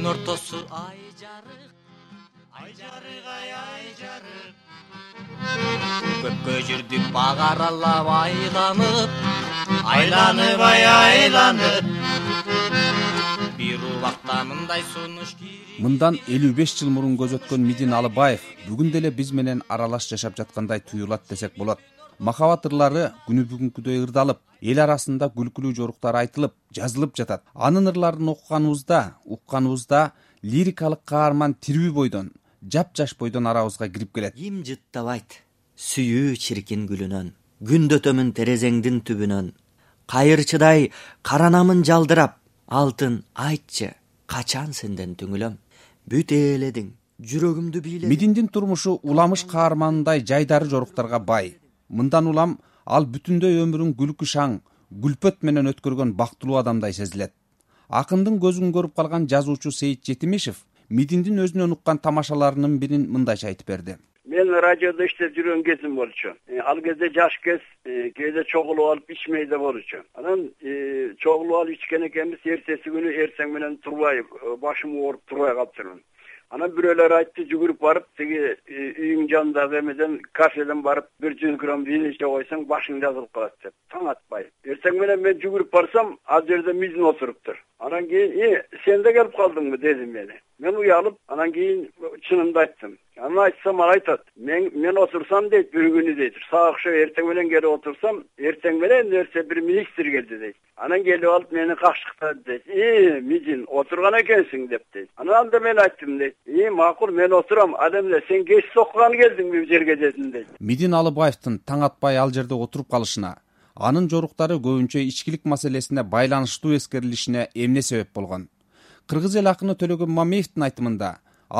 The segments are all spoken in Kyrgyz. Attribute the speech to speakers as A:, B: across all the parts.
A: түн ортосу. Ай жарык ай жарык ай ай жарык. Көккө жүрдүк бак аралап айланып айланып ай айланып бир убакта мындай сунуш кирип
B: мындан элүү беш жыл мурун көз өткөн мидин алыбаев бүгүн деле биз менен аралаш жашап жаткандай туюлат десек болот махабат ырлары күнү бүгүнкүдөй ырдалып эл арасында күлкүлүү жоруктар айтылып жазылып жатат. Анын ырларын окуганыбызда укканыбызда лирикалык каарман тирүү бойдон жапжаш бойдон арабызга кирип келет.
A: Ким жыттабайт сүйүү чиркин гүлүнөн күндөтөмүн терезеңдин түбүнөн. Кайырчыдай каранамын жалдырап алтын айтчы качан сенден түңүлөм? Бүт ээледиң жүрөгүмдү бийле
B: мидиндин турмушу уламыш каарманындай жайдары жоруктарга бай мындан улам ал бүтүндөй өмүрүн күлкү шаң күлпөт менен өткөргөн бактылуу адамдай сезилет. Акындын көзүн көрүп калган жазуучу сейит жетимишев мидиндин өзүнөн уккан тамашаларынын бирин мындайча айтып берди.
C: Мен радиодо иштеп жүргөн кезим болчу. Э, ал кезде жаш кез э, кээде чогулуп алып ичмей да болчу. Анан э, чогулуп алып ичкен экенбиз эртеси күнү эртең менен турбай башым ооруп турбай калыптырмын анан бирөөлөр айтты жүгүрүп барып тиги үйүңдүн жанындагы эмеден кафеден барып бир жүз грамм вино иче койсоң башың жазылып калат деп. Таң атпай эртең менен мен жүгүрүп барсам ал жерде мидин отуруптур анан кийин сен да келип калдыңбы деди мени мен уялып анан кийин чынымды айттым. Анан айтсам ал айтат мен мен отурсам дейт бир күнү дейт сага окшоп эртең менен келип отурсам эртең менен нерсе бир министр келди дейт. Анан келип алып мени кашыктады дейт. И мидин отурган экенсиң деп дейт. Анан анда мен айттым дейт. И макул мен отурам. Ал эмне сен кечиз окуганы келдиңби бул жерге? дедим дейт.
B: Мидин алыбаевдин таң атпай ал жерде отуруп калышына анын жоруктары көбүнчө ичкилик маселесине байланыштуу эскерилишине эмне себеп болгон кыргыз эл акыны төлөгөн мамиевдин айтымында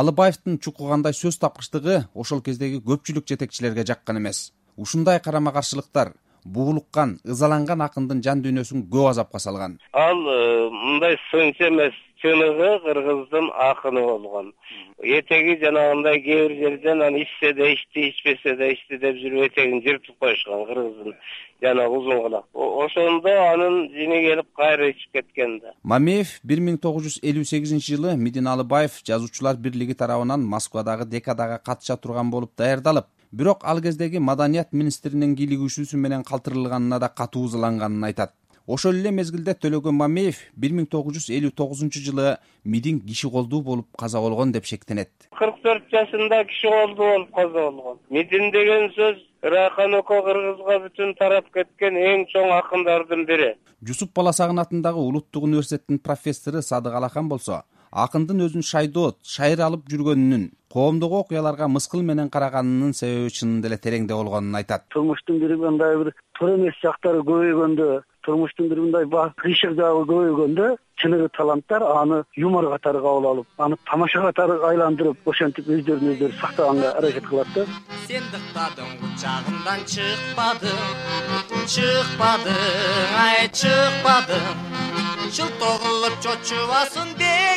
B: алыбаевдин чукугандай сөз тапкычтыгы ошол кездеги көпчүлүк жетекчилерге жаккан эмес. Ушундай карама каршылыктар буулуккан ызаланган акындын жан дүйнөсүн көп азапка салган.
D: Ал э, мындай сынчы эмес чыныгы кыргыздын акыны болгон. Этеги жанагындай кээ бир жерден аны ичсе да ичти ичпесе да ичти деп жүрүп этегин жыртып коюшкан кыргыздын жанагы узун кулак ошондо анын жини келип кайра ичип кеткен да.
B: Мамеев бир миң тогуз жүз элүү сегизинчи жылы мидин алыбаев жазуучулар бирлиги тарабынан москвадагы декадага катыша турган болуп даярдалып бирок ал кездеги маданият министринин кийлигишүүсү менен калтырылганына да катуу ызаланганын айтат. Ошол эле мезгилде төлөгөн мамеев бир миң тогуз жүз элүү тогузунчу жылы мидин киши колдуу болуп каза болгон деп шектенет.
D: кырк төрт жашында киши колдуу болуп каза болгон. Мидин деген сөз райхан око кыргызга бүтүн тарап кеткен эң чоң акындардын бири.
B: Жусуп баласагын атындагы улуттук университеттин профессору садык алахан болсо акындын өзүн шайдоот шайыр алып жүргөнүнүн коомдогу окуяларга мыскыл менен караганынын себеби чынында эле тереңде болгонун айтат.
C: Турмуштун бир мындай бир туура эмес жактары көбөйгөндө турмуштун бир мындай кыйшык жагы көбөйгөндө чыныгы таланттар аны юмор катары кабыл алып аны тамаша катары айландырып ошентип өздөрүн өздөрү сактаганга аракет кылат да.
A: Сен дыктадың кучагымдан чыкпадың чыкпадың ай чыкпадың шылтоо кылып чочубасын дегенсип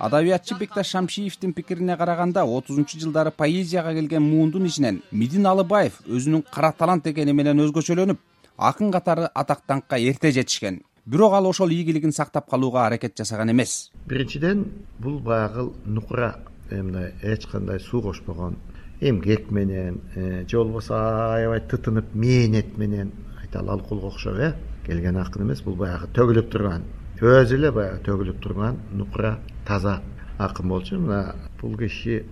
B: адабиятчы бекташ шамшиевдин пикирине караганда отузунчу жылдары поэзияга келген муундун ичинен мидин алыбаев өзүнүн кара талант экени менен өзгөчөлөнүп акын катары атак даңкка эрте жетишкен. Бирок ал ошол ийгилигин сактап калууга аракет жасаган эмес.
E: Биринчиден бул баягы нукура э, мындай эч кандай суу кошпогон эмгек менен э, же болбосо аябай тытынып мээнет менен айталы алкулга окшоп э келген акын эмес бул баягы төгүлүп турган өзү эле баягы төгүлүп турган нукура таза акын болчу. Мына бул киши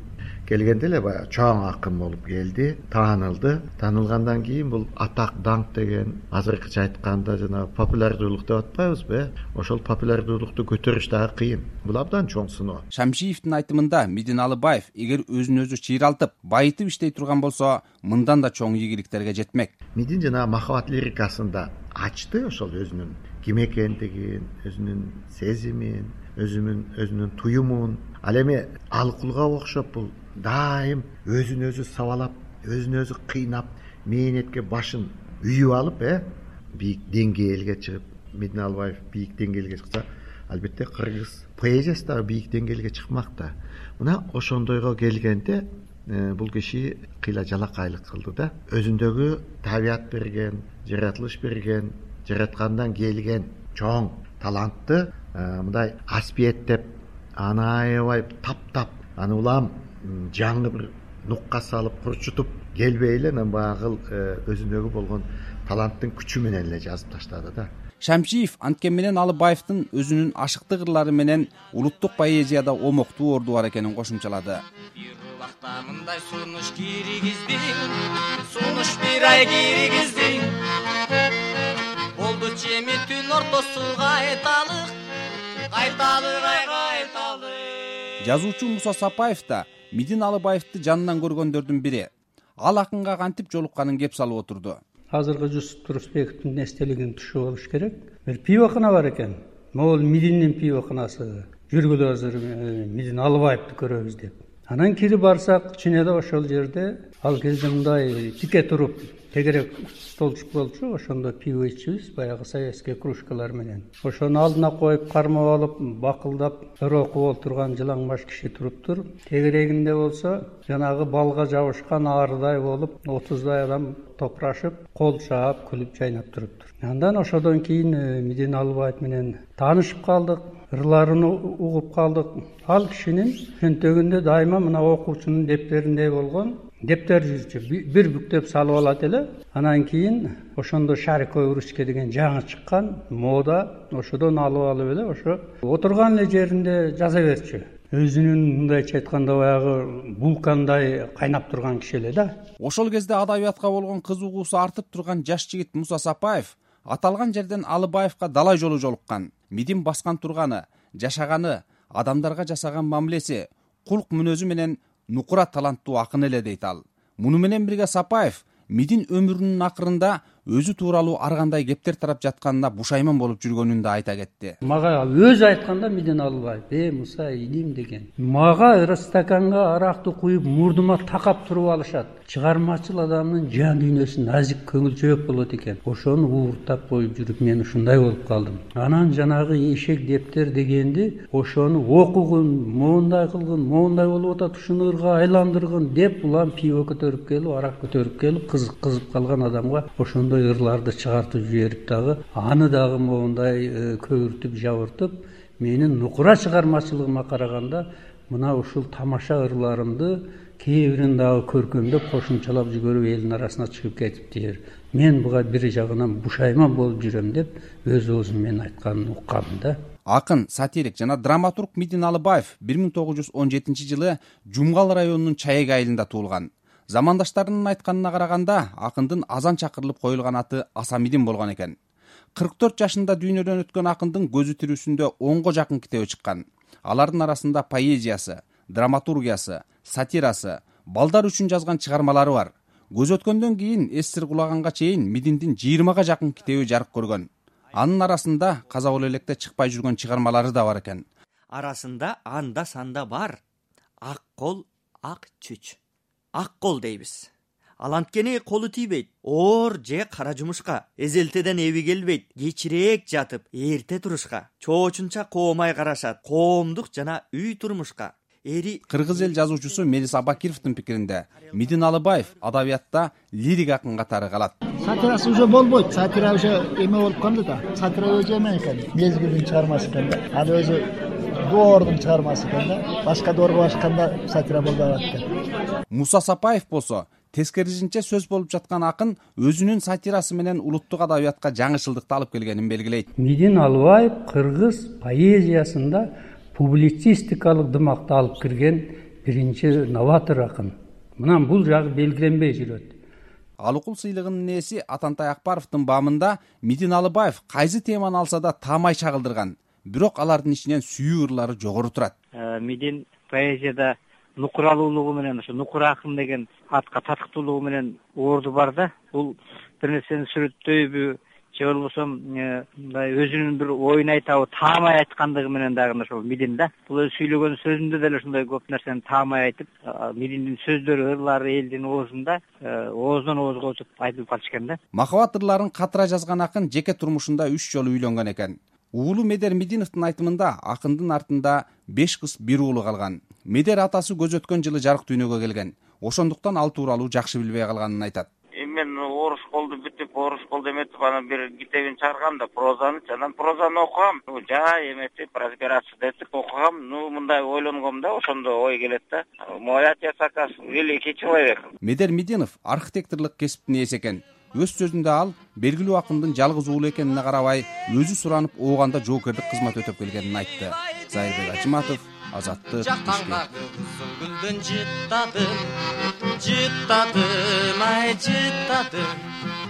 E: келгенде эле баягы чоң акын болуп келди таанылды. Таанылгандан кийин бул атак даңк деген азыркыча айтканда жанагы популярдуулук деп атпайбызбы э ошол популярдуулукту көтөрүш дагы кыйын. Бул абдан чоң сыноо.
B: Шамшиевдин айтымында мидин алыбаев эгер өзүн өзү чыйралтып байытып иштей турган болсо мындан да чоң ийгиликтерге жетмек.
E: Мидин жанагы махабат лирикасында ачты ошол өзүнүн ким экендигин өзүнүн сезимин өзүнүн өзүнүн туюмун. Ал эми алкулга окшоп бул дайым өзүн өзү сабалап өзүн өзү кыйнап мээнетке башын үйүп алып э бийик деңгээлге чыгып мидин алыбаев бийик деңгээлге чыкса албетте кыргыз поэзиясы дагы бийик деңгээлге чыкмак да. Мына ошондойго келгенде бул киши кыйла жалакайлык кылды да. Өзүндөгү табият берген жаратылыш берген жараткандан келген чоң талантты э, мындай аспиеттеп аны аябай таптап аны улам жаңы бир нукка салып курчутуп келбей эле анан баягы э, өзүнөгү болгон таланттын күчү менен эле жазып таштады да
B: шамшиев анткени менен алыбаевдин өзүнүн ашыктык ырлары менен улуттук поэзияда омоктуу орду бар экенин кошумчалады.
A: Бир убакта мындай сунуш киргиздиң сунуш бир ай киргиздиң болдучу эми түн ортосу кайталык кайталык ай кайталык
B: жазуучу муса сапаев да мидин алыбаевди жанынан көргөндөрдүн бири. Ал акынга кантип жолукканын кеп салып отурду
F: азыркы жусуп турусбековдун эстелигин түшүп алыш керек. Бир пивохана бар экен. Могул мидиндин пивоханасы жүргүлө азыр э, мидин алыбаевди көрөбүз деп. Анан кирип барсак чын эле ошол жерде ал кезде мындай тике туруп тегерек столчук болчу ошондо пиво ичебиз баягы советский кружкалар менен. Ошону алдына коюп кармап алып бакылдап ыр окуп отурган жылаң баш киши туруптур тегерегинде болсо жанагы балга жабышкан арыдай болуп отуздай адам топурашып кол чаап күлүп жайнап туруптур. Андан ошодон кийин э, мидин алыбаев менен таанышып калдык ырларын угуп калдык. Ал кишинин чөнтөгүндө дайыма мына окуучунун дептериндей болгон дептер жүрчү. Бир бүктөп салып алат эле. Анан кийин ошондо шариковый ручка деген жаңы чыккан мода ошодон алып алып эле ошо отурган эле жеринде жаза берчү өзүнүн мындайча айтканда баягы вулкандай кайнап турган киши эле да.
B: Ошол кезде адабиятка болгон кызыгуусу артып турган жаш жигит муса сапаев аталган жерден алыбаевка далай жолу жолуккан. Мидин баскан турганы жашаганы адамдарга жасаган мамилеси кулк мүнөзү менен нукура таланттуу акын эле дейт ал. Муну менен бирге сапаев мидин өмүрүнүн акырында өзү тууралуу ар кандай кептер тарап жатканына бушайман болуп жүргөнүн да айта кетти.
F: Мага өзү айтканда мидин алыбаев э муса иним деген. Мага стаканга аракты куюп мурдума такап туруп алышат. Чыгармачыл адамдын жан дүйнөсү назик көңүлчөөк болот экен. Ошону ууртап коюп жүрүп мен ушундай болуп калдым. Анан жанагы эшек дептер дегенди ошону окугун моундай кылгын моундай болуп атат ушуну ырга айландыргын деп улам пиво көтөрүп келип арак көтөрүп келип кызып калган адамга ошондой ырларды чыгартып жиберип дагы аны дагы моундай э, көбүртүп жабыртып менин нукура чыгармачылыгыма караганда мына ушул тамаша ырларымды кээ бирин дагы көркөмдөп кошумчалап жиберип элдин арасына чыгып кетиптир мен буга бир жагынан бушайман болуп жүрөм деп өз оозу менен айтканын уккам да.
B: Акын сатирик жана драматург мидин алыбаев бир миң тогуз жүз он жетинчи жылы жумгал районунун чаек айылында туулган замандаштарынын айтканына караганда акындын азан чакырылып коюлган аты асамидин болгон экен. Кырк төрт жашында дүйнөдөн өткөн акындын көзү тирүүсүндө онго жакын китеби чыккан. Алардын арасында поэзиясы драматургиясы сатирасы балдар үчүн жазган чыгармалары бар. Көз өткөндөн кийин эс сыр кулаганга чейин мидиндин жыйырмага жакын китеби жарык көргөн. Анын арасында каза боло электе чыкпай жүргөн чыгармалары да бар экен.
A: Арасында анда санда бар. Ак кол ак чүч ак кол дейбиз. Ал анткени колу тийбейт оор же кара жумушка эзелтеден эби келбейт кечирээк жатып эрте турушка чоочунча коомай карашат коомдук жана үй турмушка. Эри
B: кыргыз эл жазуучусу мелис абакировдун пикиринде мидин алыбаев адабиятта лирик акын катары калат.
G: Сатирасы уже болбойт. Сатира уже эме болуп калды да. Сатира өзү эме экен. Мезгилдин чыгармасы экен да. Ал өзү доордун чыгармасы экен да. Башка доорго барышканда сатира болбой калат экен.
B: Муса сапаев болсо тескерисинче сөз болуп жаткан акын өзүнүн сатирасы менен улуттук адабиятка жаңычылдыкты алып келгенин белгилейт.
F: Мидин алыбаев кыргыз поэзиясында публицистикалык дымакты алып кирген биринчи новатор акын. Мына бул жагы белгиленбей жүрөт.
B: Ал укул сыйлыгынын ээси атантай акбаровдун баамында мидин алыбаев кайсы теманы алса да таамай чагылдырган бирок алардын ичинен сүйүү ырлары жогору турат.
H: Э, мидин поэзияда нукуралуулугу менен ошо нукура акын деген атка татыктуулугу менен орду бар да. Бул бир нерсени сүрөттөйбү же болбосо э, мындай өзүнүн бир оюн айтабы таамай айткандыгы менен дагы мына ошол мидин да. Бул өзү сүйлөгөн сөзүндө деле ушундай көп нерсени таамай айтып мидиндин сөздөрү ырлары элдин оозунда э, ооздон оозго өтүп айтылып калчу экен да.
B: Махабат ырларын катыра жазган акын жеке турмушунда үч жолу үйлөнгөн экен уулу медер мидиновдун айтымында акындын артында беш кыз бир уулу калган. Медер атасы көз өткөн жылы жарык дүйнөгө келген. Ошондуктан ал тууралуу жакшы билбей калганын айтат.
I: Эми мен орус школду бүтүп орус школду эметип анан бир китебин чыгаргам да прозанычы анан прозаны окугам. Жай эметип разбираться этип окугам. Ну мындай ойлонгом да ошондо ой келет да. Мой отец оказывается великий человек.
B: Медер мединов архитекторлук кесиптин ээси экен өз сөзүндө ал белгилүү акындын жалгыз уулу экенине карабай өзү суранып ооганда жоокердик кызмат өтөп келгенин айтты. Зайырбек ажыматов азаттык
J: жактандагы кызыл гүлдөн жыттадым жыттадым ай жыттадым